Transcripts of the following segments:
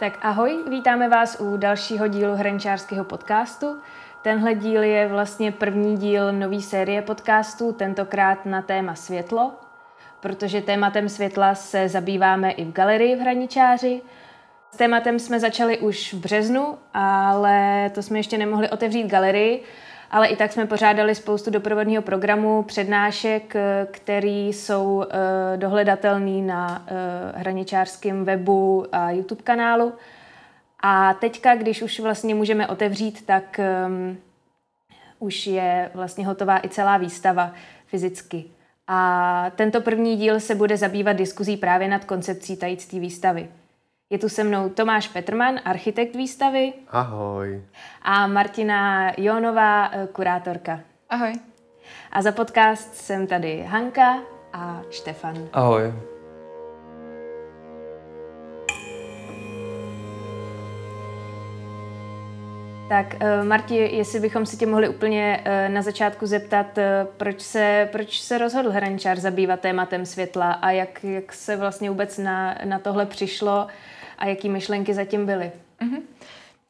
Tak ahoj, vítáme vás u dalšího dílu hraničářského podcastu. Tenhle díl je vlastně první díl nové série podcastů, tentokrát na téma světlo, protože tématem světla se zabýváme i v galerii v Hraničáři. S tématem jsme začali už v březnu, ale to jsme ještě nemohli otevřít galerii, ale i tak jsme pořádali spoustu doprovodního programu, přednášek, který jsou eh, dohledatelný na eh, hraničářském webu a YouTube kanálu. A teďka, když už vlastně můžeme otevřít, tak um, už je vlastně hotová i celá výstava fyzicky. A tento první díl se bude zabývat diskuzí právě nad koncepcí tající výstavy. Je tu se mnou Tomáš Petrman, architekt výstavy. Ahoj. A Martina Jonová, eh, kurátorka. Ahoj. A za podcast jsem tady Hanka a Štefan. Ahoj. Tak uh, Marti, jestli bychom si tě mohli úplně uh, na začátku zeptat, proč, se, proč se rozhodl Hraničár zabývat tématem světla a jak, jak se vlastně vůbec na, na tohle přišlo a jaký myšlenky zatím byly? Mm-hmm.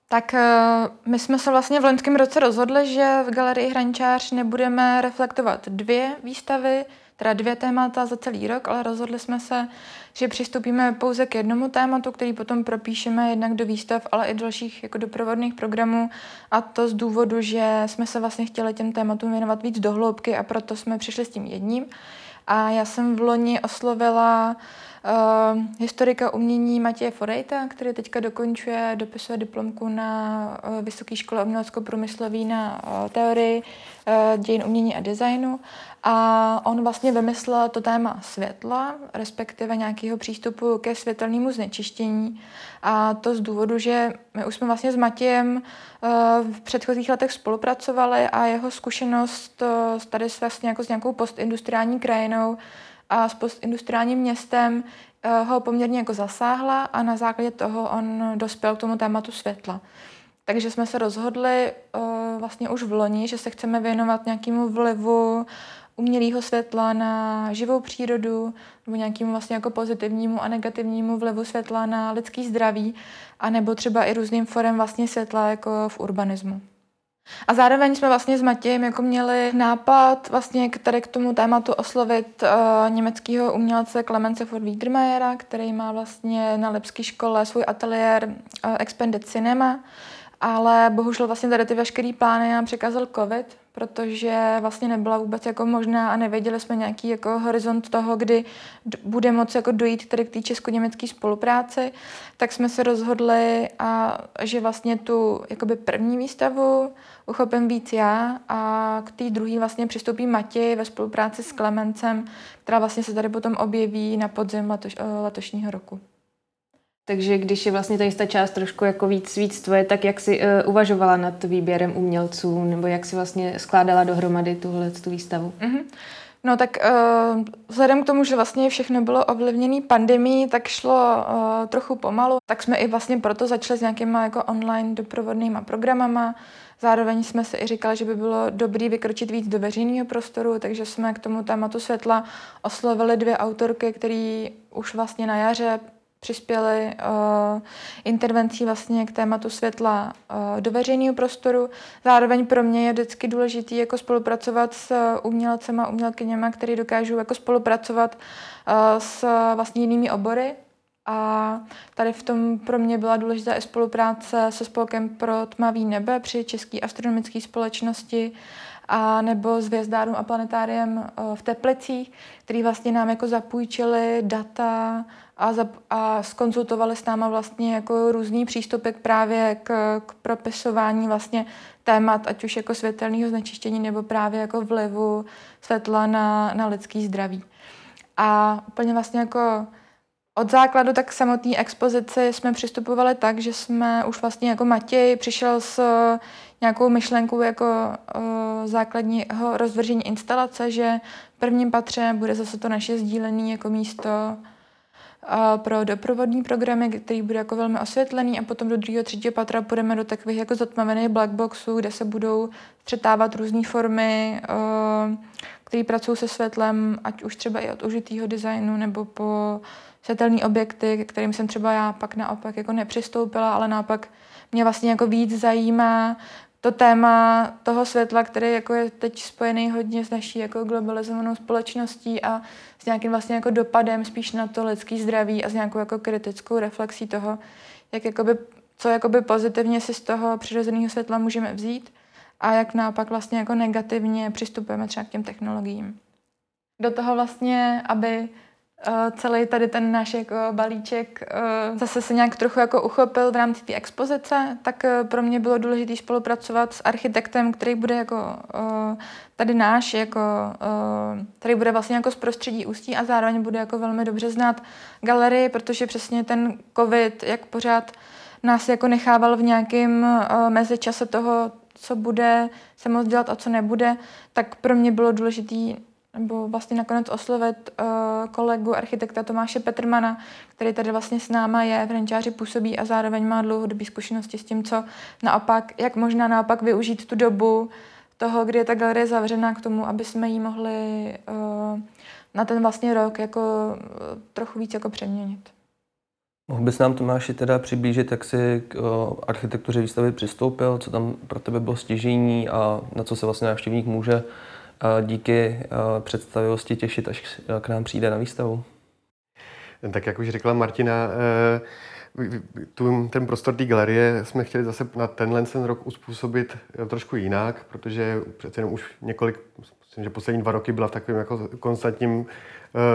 Tak uh, my jsme se vlastně v loňském roce rozhodli, že v galerii Hraničář nebudeme reflektovat dvě výstavy, teda dvě témata za celý rok, ale rozhodli jsme se, že přistupíme pouze k jednomu tématu, který potom propíšeme jednak do výstav, ale i dalších jako doprovodných programů a to z důvodu, že jsme se vlastně chtěli těm tématům věnovat víc dohloubky a proto jsme přišli s tím jedním. A já jsem v loni oslovila uh, historika umění Matěje Forejta, který teďka dokončuje, dopisuje diplomku na uh, Vysoké škole umělecko-průmyslový na uh, teorii uh, dějin umění a designu. A on vlastně vymyslel to téma světla, respektive nějakého přístupu ke světelnému znečištění. A to z důvodu, že my už jsme vlastně s Matějem v předchozích letech spolupracovali a jeho zkušenost tady s, vlastně jako s nějakou postindustriální krajinou a s postindustriálním městem eh, ho poměrně jako zasáhla a na základě toho on dospěl k tomu tématu světla. Takže jsme se rozhodli uh, vlastně už v loni, že se chceme věnovat nějakému vlivu umělého světla na živou přírodu nebo nějakému vlastně jako pozitivnímu a negativnímu vlivu světla na lidský zdraví a nebo třeba i různým forem vlastně světla jako v urbanismu. A zároveň jsme vlastně s Matějem jako měli nápad vlastně k tady k tomu tématu oslovit uh, německého umělce Klemence von Wiedermayera, který má vlastně na Lepské škole svůj ateliér uh, Expanded Cinema, ale bohužel vlastně tady ty veškeré plány nám překazal covid, protože vlastně nebyla vůbec jako možná a nevěděli jsme nějaký jako horizont toho, kdy bude moci jako dojít tady k té česko-německé spolupráci, tak jsme se rozhodli, a, že vlastně tu jakoby první výstavu uchopím víc já a k té druhé vlastně přistoupí Matěj ve spolupráci s Klemencem, která vlastně se tady potom objeví na podzim letoš, letošního roku. Takže když je vlastně tady ta část trošku jako víc, víc tvoje, tak jak jsi uh, uvažovala nad výběrem umělců, nebo jak si vlastně skládala dohromady tuhle tu výstavu? Mm-hmm. No tak uh, vzhledem k tomu, že vlastně všechno bylo ovlivněné pandemí, tak šlo uh, trochu pomalu. Tak jsme i vlastně proto začali s nějakýma jako online doprovodnýma programama. Zároveň jsme si i říkali, že by bylo dobré vykročit víc do veřejného prostoru, takže jsme k tomu tématu světla oslovili dvě autorky, které už vlastně na jaře přispěli uh, intervencí vlastně k tématu světla uh, do veřejného prostoru. Zároveň pro mě je vždycky důležité jako spolupracovat s umělcema, umělkyněma, který dokážou jako spolupracovat uh, s vlastně jinými obory. A tady v tom pro mě byla důležitá i spolupráce se spolkem pro tmavý nebe při České astronomické společnosti a nebo s Vězdárům a planetáriem v Teplicích, který vlastně nám jako zapůjčili data a, za, a skonzultovali s náma vlastně jako různý přístupy právě k, k propisování vlastně témat, ať už jako světelného znečištění nebo právě jako vlivu světla na, na lidský zdraví. A úplně vlastně jako od základu tak samotné expozici jsme přistupovali tak, že jsme už vlastně jako Matěj přišel s nějakou myšlenkou jako uh, základního rozvržení instalace, že v prvním patře bude zase to naše sdílené jako místo pro doprovodní programy, který bude jako velmi osvětlený a potom do druhého, třetího patra půjdeme do takových jako zatmavených blackboxů, kde se budou střetávat různé formy který pracují se světlem, ať už třeba i od užitého designu nebo po světelné objekty, kterým jsem třeba já pak naopak jako nepřistoupila, ale naopak mě vlastně jako víc zajímá to téma toho světla, který jako je teď spojený hodně s naší jako globalizovanou společností a s nějakým vlastně jako dopadem spíš na to lidský zdraví a s nějakou jako kritickou reflexí toho, jak jakoby, co jakoby pozitivně si z toho přirozeného světla můžeme vzít a jak naopak vlastně jako negativně přistupujeme třeba k těm technologiím. Do toho vlastně, aby celý tady ten náš jako balíček eh, zase se nějak trochu jako uchopil v rámci té expozice, tak eh, pro mě bylo důležité spolupracovat s architektem, který bude jako tady náš, jako, který bude vlastně jako z prostředí Ústí a zároveň bude jako velmi dobře znát galerii, protože přesně ten covid, jak pořád nás jako nechával v nějakém mezičase toho, co bude se moc dělat a co nebude, tak pro mě bylo důležité nebo vlastně nakonec oslovit uh, kolegu architekta Tomáše Petrmana, který tady vlastně s náma je, v Renčáři působí a zároveň má dlouhodobé zkušenosti s tím, co naopak, jak možná naopak využít tu dobu toho, kdy je ta galerie zavřená k tomu, aby jsme ji mohli uh, na ten vlastně rok jako uh, trochu víc jako přeměnit. Mohl bys nám Tomáši teda přiblížit, jak jsi k uh, architektuře výstavy přistoupil, co tam pro tebe bylo stěžení a na co se vlastně návštěvník může díky představivosti těšit, až k nám přijde na výstavu. Tak jak už řekla Martina, e, tu, ten prostor té galerie jsme chtěli zase na tenhle ten rok uspůsobit trošku jinak, protože přece jenom už několik, myslím, že poslední dva roky byla v takovém jako konstantním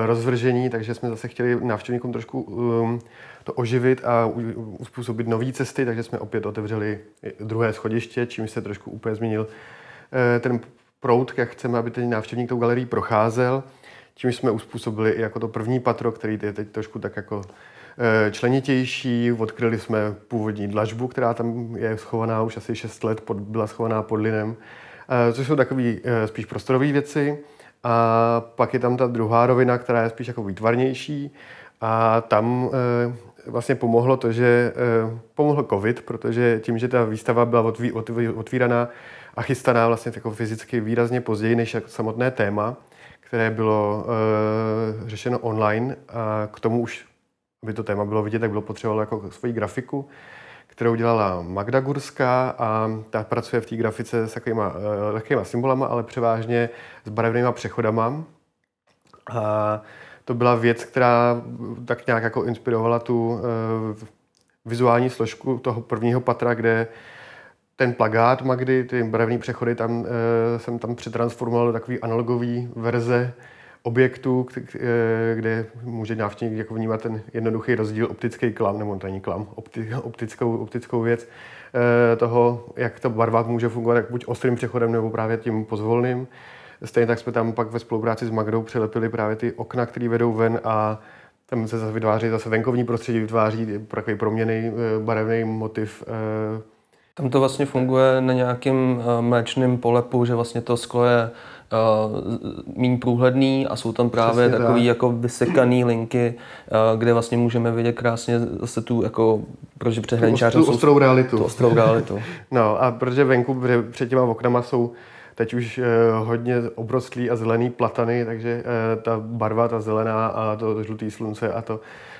rozvržení, takže jsme zase chtěli návštěvníkům trošku um, to oživit a uspůsobit nové cesty, takže jsme opět otevřeli druhé schodiště, čím se trošku úplně změnil ten proud, jak chceme, aby ten návštěvník tou galerii procházel. Tím jsme uspůsobili i jako to první patro, který je teď trošku tak jako eh, členitější. Odkryli jsme původní dlažbu, která tam je schovaná už asi 6 let, pod, byla schovaná pod linem, eh, což jsou takové eh, spíš prostorové věci. A pak je tam ta druhá rovina, která je spíš jako výtvarnější. A tam vlastně pomohlo to, že pomohl covid, protože tím, že ta výstava byla otvíraná a chystaná vlastně jako fyzicky výrazně později než samotné téma, které bylo uh, řešeno online a k tomu už, aby to téma bylo vidět, tak bylo potřebovalo jako svoji grafiku, kterou dělala Magda Gurská a ta pracuje v té grafice s takovýma uh, lehkýma symbolama, ale převážně s barevnýma přechodama. A to byla věc, která tak nějak jako inspirovala tu uh, vizuální složku toho prvního patra, kde ten plagát Magdy, ty barevné přechody, tam e, jsem tam přetransformoval do takové analogové verze objektů, eh, kde může návštěvník jako vnímat ten jednoduchý rozdíl optický klam, nebo to není klam, opti, optickou, optickou věc e, toho, jak to barvák může fungovat, jak buď ostrým přechodem, nebo právě tím pozvolným. Stejně tak jsme tam pak ve spolupráci s Magdou přilepili právě ty okna, které vedou ven a tam se zase vytváří zase venkovní prostředí, vytváří takový proměný barevný motiv tam to vlastně funguje na nějakém uh, mléčném polepu, že vlastně to sklo je uh, méně průhledný a jsou tam právě Přesně takový tak. jako vysekaný linky, uh, kde vlastně můžeme vidět krásně zase tu jako, protože přehraničáři tu ostrou realitu. Tu ostrou realitu. no a protože venku před těma oknama jsou teď už uh, hodně obrostlý a zelený platany, takže uh, ta barva, ta zelená a to žlutý slunce a to,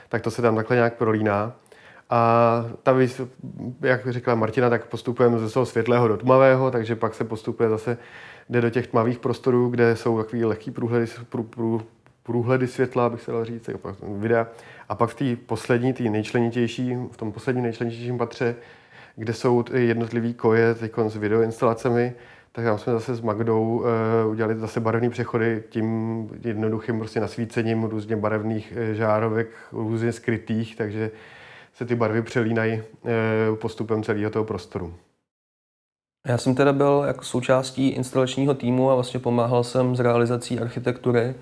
tak to se tam takhle nějak prolíná. A ta, jak řekla Martina, tak postupujeme ze toho světlého do tmavého, takže pak se postupuje zase, jde do těch tmavých prostorů, kde jsou takový lehký průhledy, prů, prů, průhledy světla, bych se dal říct, jako videa. A pak v té poslední, té nejčlenitější, v tom posledním nejčlenitějším patře, kde jsou jednotlivý koje teď s videoinstalacemi, tak tam jsme zase s Magdou uh, udělali zase barevné přechody tím jednoduchým prostě nasvícením různě barevných eh, žárovek, různě skrytých, takže se ty barvy přelínají eh, postupem celého toho prostoru. Já jsem teda byl jako součástí instalačního týmu a vlastně pomáhal jsem s realizací architektury,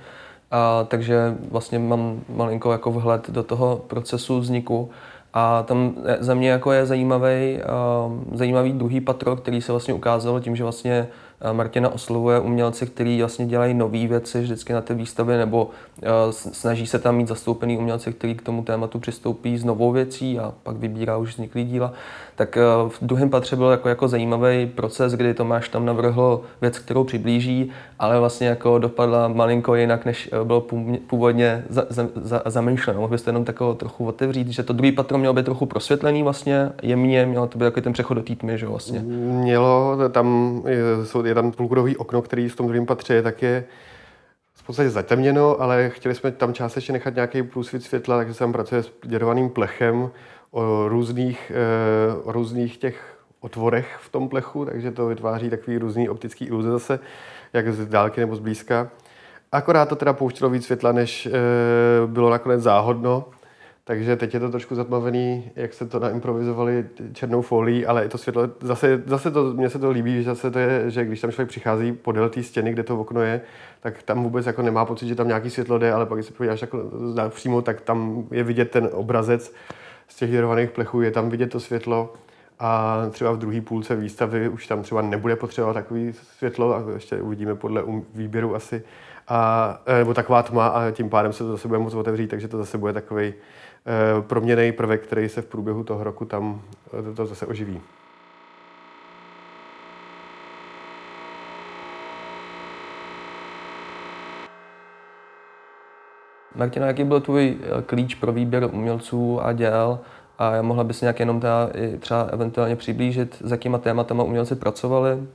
a takže vlastně mám malinko jako vhled do toho procesu vzniku. A tam za mě jako je zajímavý, uh, zajímavý druhý patro, který se vlastně ukázalo tím, že vlastně Martina oslovuje umělci, kteří vlastně dělají nové věci vždycky na té výstavě, nebo snaží se tam mít zastoupený umělci, kteří k tomu tématu přistoupí s novou věcí a pak vybírá už vzniklý díla. Tak v druhém patře byl jako, jako zajímavý proces, kdy Tomáš tam navrhl věc, kterou přiblíží, ale vlastně jako dopadla malinko jinak, než bylo původně za, za, za, zamýšleno. Mohl byste jenom takovou trochu otevřít, že to druhý patro mělo být trochu prosvětlený vlastně, jemně, mělo to být jako ten přechod do té tmy, že vlastně. Mělo, tam jsou, je tam půlkruhový okno, který v tom druhém patře je, tak je v podstatě zatemněno, ale chtěli jsme tam částečně nechat nějaký průsvit světla, takže se tam pracuje s děrovaným plechem o různých, eh, o různých těch otvorech v tom plechu, takže to vytváří takový různý optický iluze zase, jak z dálky nebo z blízka. Akorát to teda pouštilo víc světla, než e, bylo nakonec záhodno. Takže teď je to trošku zatmavený, jak se to naimprovizovali černou folí, ale je to světlo, zase, zase to, mně se to líbí, že zase to je, že když tam člověk přichází podél té stěny, kde to okno je, tak tam vůbec jako nemá pocit, že tam nějaký světlo jde, ale pak když se podíváš jako přímo, tak tam je vidět ten obrazec z těch děrovaných plechů, je tam vidět to světlo a třeba v druhé půlce výstavy už tam třeba nebude potřeba takový světlo a ještě uvidíme podle výběru asi, a, nebo taková tma a tím pádem se to zase bude moc otevřít, takže to zase bude takový Eh, proměnej prvek, který se v průběhu toho roku tam eh, to zase oživí. Martina, jaký byl tvůj eh, klíč pro výběr umělců a děl? A mohla bys nějak jenom teda, třeba eventuálně přiblížit, s jakýma tématama umělci pracovali?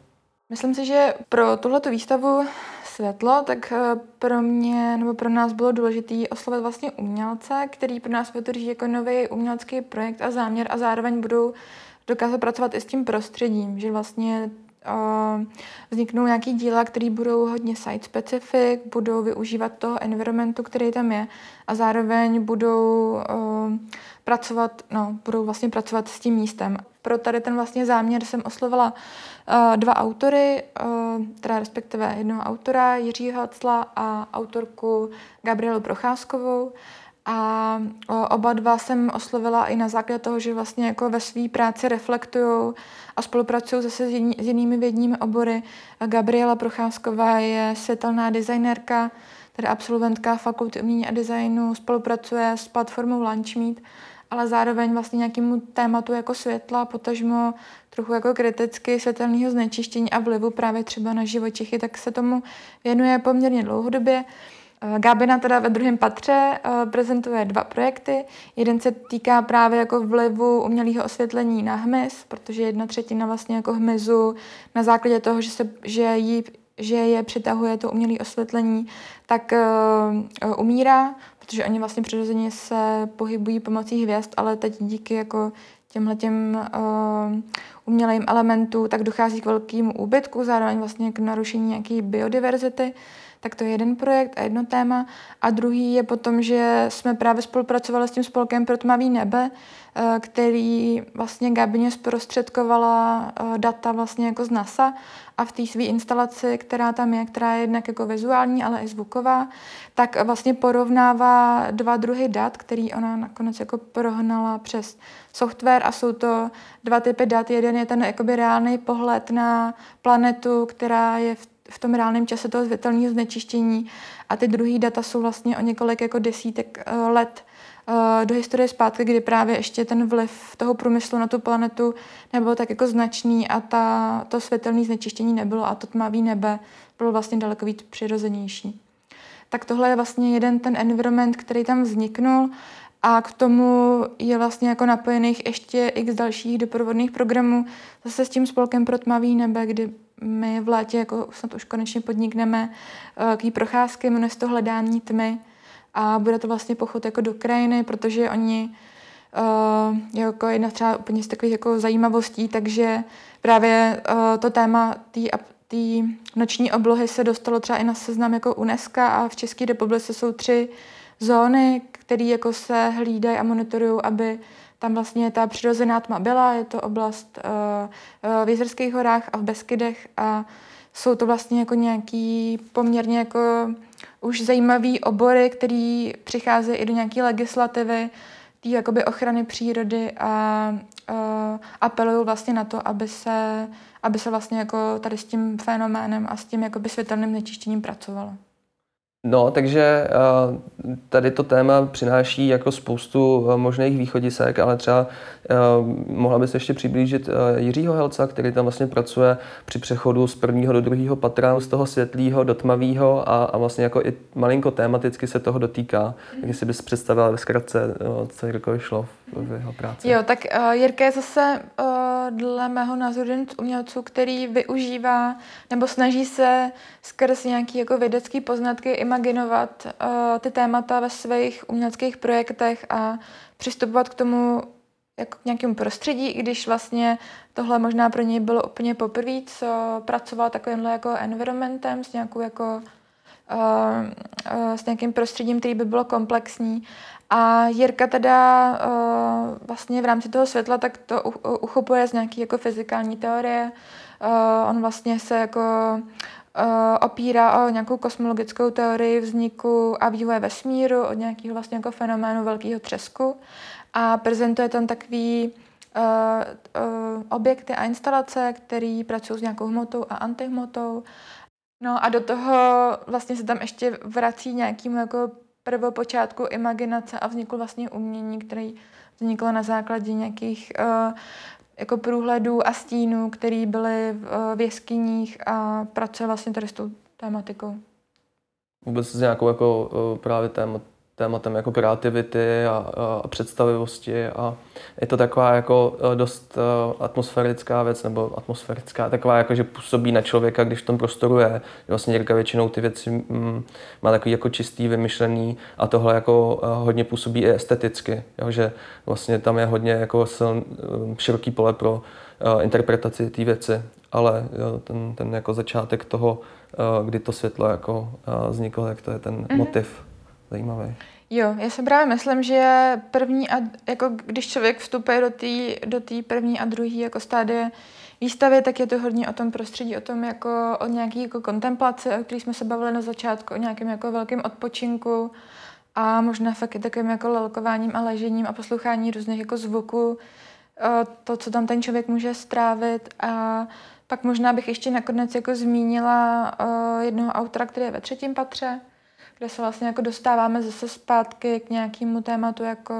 Myslím si, že pro tuhletu výstavu světlo, tak eh, pro mě nebo pro nás bylo důležité oslovit vlastně umělce, který pro nás vytvoří jako nový umělecký projekt a záměr a zároveň budou dokázat pracovat i s tím prostředím, že vlastně vzniknou nějaký díla, které budou hodně site specific, budou využívat toho environmentu, který tam je a zároveň budou uh, pracovat, no, budou vlastně pracovat s tím místem. Pro tady ten vlastně záměr jsem oslovila uh, dva autory, uh, teda respektive jednoho autora, Jiřího Hacla a autorku Gabrielu Procházkovou. A oba dva jsem oslovila i na základě toho, že vlastně jako ve své práci reflektují a spolupracují zase s, jiný, s jinými vědními obory. Gabriela Procházková je světelná designérka, tedy absolventka fakulty umění a designu, spolupracuje s platformou Lunchmeet ale zároveň vlastně nějakému tématu jako světla, potažmo trochu jako kriticky světelného znečištění a vlivu právě třeba na živočichy, tak se tomu věnuje poměrně dlouhodobě. Eh, Gábina teda ve druhém patře eh, prezentuje dva projekty. Jeden se týká právě jako vlivu umělého osvětlení na hmyz, protože jedna třetina vlastně jako hmyzu na základě toho, že, se, že, jí, že je přitahuje to umělé osvětlení, tak uh, umírá, protože oni vlastně přirozeně se pohybují pomocí hvězd, ale teď díky jako těmhle těm uh, umělým elementům, tak dochází k velkému úbytku, zároveň vlastně k narušení nějaké biodiverzity. Tak to je jeden projekt a jedno téma. A druhý je potom, že jsme právě spolupracovali s tím spolkem pro tmavý nebe, Eh, který vlastně Gabině zprostředkovala eh, data vlastně jako z NASA a v té své instalaci, která tam je, která je jednak jako vizuální, ale i zvuková, tak vlastně porovnává dva druhy dat, který ona nakonec jako prohnala přes software a jsou to dva typy dat. Jeden je ten jakoby reálný pohled na planetu, která je v v tom reálném čase toho světelného znečištění a ty druhý data jsou vlastně o několik jako desítek eh, let Eh, do historie zpátky, kdy právě ještě ten vliv toho průmyslu na tu planetu nebyl tak jako značný a ta, to světelné znečištění nebylo a to tmavý nebe bylo vlastně daleko víc přirozenější. Tak tohle je vlastně jeden ten environment, který tam vzniknul a k tomu je vlastně jako napojených ještě x dalších doprovodných programů, zase s tím spolkem pro tmavý nebe, kdy my v létě jako snad už konečně podnikneme uh, procházky, jmenuje se to hledání tmy, a bude to vlastně pochod jako do krajiny, protože oni uh, jako jedna třeba úplně z takových jako zajímavostí, takže právě uh, to téma té noční oblohy se dostalo třeba i na seznam jako UNESCO a v České republice jsou tři zóny, které jako se hlídají a monitorují, aby tam vlastně ta přirozená tma byla. Je to oblast uh, v Jezerských horách a v Beskydech a jsou to vlastně jako nějaký poměrně jako už zajímavý obory, který přicházejí i do nějaké legislativy, té jakoby ochrany přírody a, a apelují vlastně na to, aby se, aby se vlastně jako tady s tím fenoménem a s tím jakoby světelným nečištěním pracovalo. No, takže eh, tady to téma přináší jako spoustu eh, možných východisek, ale třeba eh, mohla bys ještě přiblížit Jiřího Helca, který tam vlastně pracuje při přechodu z prvního do druhého patra, z toho světlého do tmavého a, a vlastně jako i malinko tematicky se toho dotýká. Tak si bys představila ve zkratce, co Jirko vyšlo v jeho práci. Jo, tak uh, Jirka je zase uh, dle mého názoru jeden z umělců, který využívá nebo snaží se skrz nějaký jako vědecký poznatky imaginovat uh, ty témata ve svých uměleckých projektech a přistupovat k tomu jako k nějakému prostředí, i když vlastně tohle možná pro něj bylo úplně poprvé, co pracoval takovýmhle jako environmentem, s nějakou jako s nějakým prostředím, který by bylo komplexní. A Jirka teda uh, vlastně v rámci toho světla tak to uchopuje z nějaké jako fyzikální teorie. Uh, on vlastně se jako uh, opírá o nějakou kosmologickou teorii vzniku a vývoje vesmíru, od nějakého vlastně jako fenoménu velkého třesku a prezentuje tam takový uh, uh, objekty a instalace, které pracují s nějakou hmotou a antihmotou. No a do toho vlastně se tam ještě vrací nějakým jako prvopočátku imaginace a vznikl vlastně umění, který vzniklo na základě nějakých uh, jako průhledů a stínů, které byly v, uh, v jeskyních a pracuje vlastně tady s tou tématikou. Vůbec s nějakou jako uh, právě témat, tématem jako kreativity a, a představivosti a je to taková jako e, dost e, atmosférická věc, nebo atmosférická, taková jako, že působí na člověka, když v tom prostoru je. Vlastně Jirka většinou ty věci mm, má takový jako čistý, vymyšlený a tohle jako e, hodně působí i esteticky, jo, že vlastně tam je hodně jako siln, široký pole pro interpretaci té věci, ale jo, ten, ten jako začátek toho, kdy to světlo jako vzniklo, jak to je ten mm-hmm. motiv zajímavý. Jo, já si právě myslím, že první a, jako když člověk vstupuje do té do tý první a druhé jako stádie výstavy, tak je to hodně o tom prostředí, o tom jako o nějaký jako kontemplaci, o který jsme se bavili na začátku, o nějakém jako velkém odpočinku a možná fakt i takovým jako lelkováním a ležením a poslouchání různých jako zvuků, to, co tam ten člověk může strávit. A pak možná bych ještě nakonec jako zmínila jednoho autora, který je ve třetím patře, kde se vlastně jako dostáváme zase zpátky k nějakému tématu jako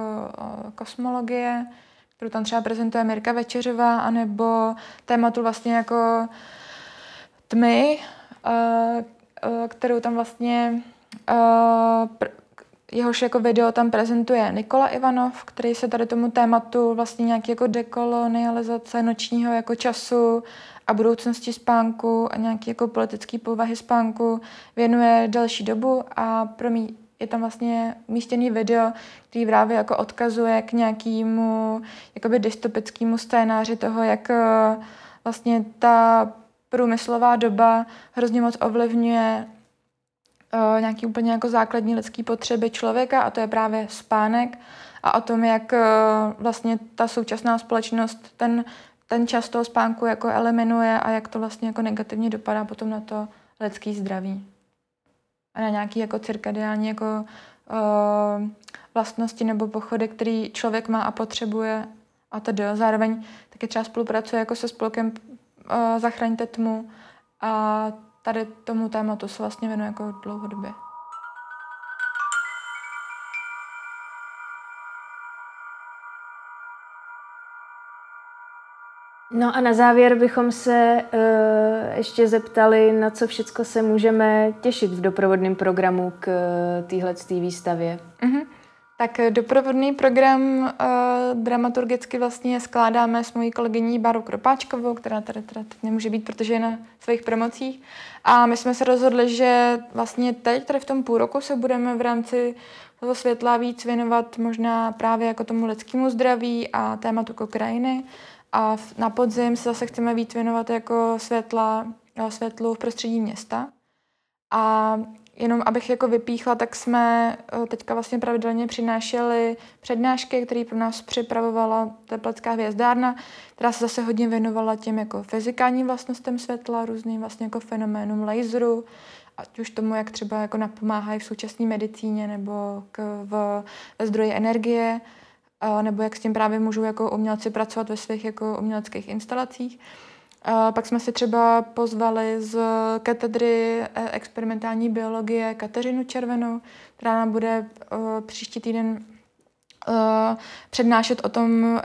kosmologie, kterou tam třeba prezentuje Mirka Večeřová, anebo tématu vlastně jako tmy, kterou tam vlastně jehož jako video tam prezentuje Nikola Ivanov, který se tady tomu tématu vlastně nějaký jako dekolonializace nočního jako času a budoucnosti spánku a nějaký jako politický povahy spánku věnuje další dobu a pro mě je tam vlastně umístěný video, který právě jako odkazuje k nějakému jakoby dystopickému scénáři toho, jak eh, vlastně ta průmyslová doba hrozně moc ovlivňuje uh, nějaký úplně jako základní lidský potřeby člověka a to je právě spánek a o tom, jak uh, vlastně ta současná společnost ten ten čas toho spánku jako eliminuje a jak to vlastně jako negativně dopadá potom na to lidský zdraví. A na nějaký jako cirkadiální jako uh, vlastnosti nebo pochody, který člověk má a potřebuje a tedy. Zároveň taky třeba spolupracuje jako se spolkem uh, Zachraňte tmu a tady tomu tématu se vlastně věnuje jako dlouhodobě. No a na závěr bychom se uh, ještě zeptali, na co všechno se můžeme těšit v doprovodném programu k uh, téhle výstavě. Mm-hmm. Tak doprovodný program uh, dramaturgicky vlastně skládáme s mojí kolegyní Barou Kropáčkovou, která tady teda teď nemůže být, protože je na svých promocích. A my jsme se rozhodli, že vlastně teď, tady v tom půl roku, se budeme v rámci toho světla víc věnovat možná právě jako tomu lidskému zdraví a tématu krajiny. A na podzim se zase chceme víc věnovat jako světla, eh, světlu v prostředí města. A jenom abych jako vypíchla, tak jsme eh, teďka vlastně pravidelně přinášeli přednášky, které pro nás připravovala Teplecká hvězdárna, která se zase hodně věnovala těm jako fyzikálním vlastnostem světla, různým vlastně jako fenoménům laseru, ať už tomu, jak třeba jako napomáhají v současné medicíně nebo k, v, zdroji energie nebo jak s tím právě můžou jako umělci pracovat ve svých jako uměleckých instalacích. A pak jsme si třeba pozvali z katedry e, experimentální biologie Kateřinu Červenou, která nám bude příští týden přednášet o tom,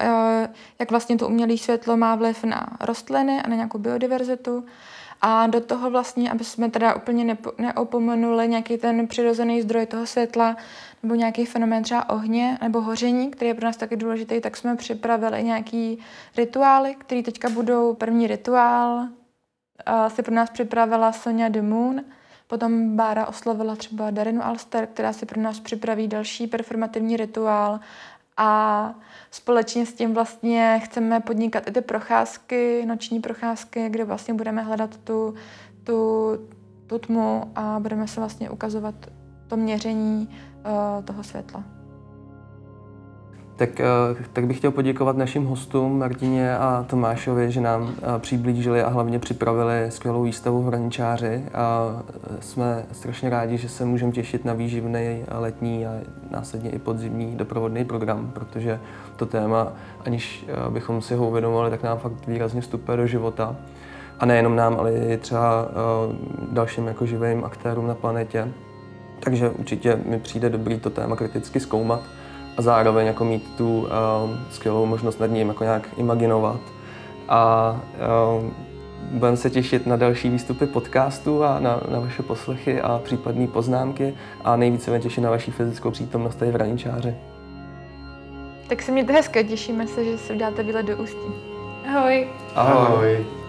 jak vlastně to umělé světlo má vliv na rostliny a na nějakou biodiverzitu. A do toho vlastně, aby jsme teda úplně nepo, neopomenuli nějaký ten přirozený zdroj toho světla nebo nějaký fenomén třeba ohně nebo hoření, který je pro nás taky důležitý, tak jsme připravili nějaký rituály, který teďka budou první rituál. A si pro nás připravila Sonja de Moon, potom Bára oslovila třeba Darinu Alster, která si pro nás připraví další performativní rituál a společně s tím vlastně chceme podnikat i ty procházky, noční procházky, kde vlastně budeme hledat tu, tu, tu tmu a budeme se vlastně ukazovat to měření uh, toho světla. Tak, eh, tak bych chtěl poděkovat našim hostům Martině a Tomášovi, že nám eh, přiblížili a hlavně připravili skvělou výstavu v Hraničáři. A jsme strašně rádi, že se můžeme těšit na výživný letní a následně i podzimní doprovodný program, protože to téma, aniž eh, bychom si ho uvědomovali, tak nám fakt výrazně vstupuje do života. A nejenom nám, ale i třeba dalším jako živým aktérům na planetě. Takže určitě mi přijde dobrý to téma kriticky zkoumat a zároveň jako mít tu uh, skvělou možnost nad ním jako nějak imaginovat. A uh, budeme se těšit na další výstupy podcastu a na, na vaše poslechy a případné poznámky a nejvíce se těšit na vaši fyzickou přítomnost tady v Raničáři. Tak se mějte hezké, těšíme se, že si uděláte výlet do Ústí. Ahoj. Ahoj. Ahoj.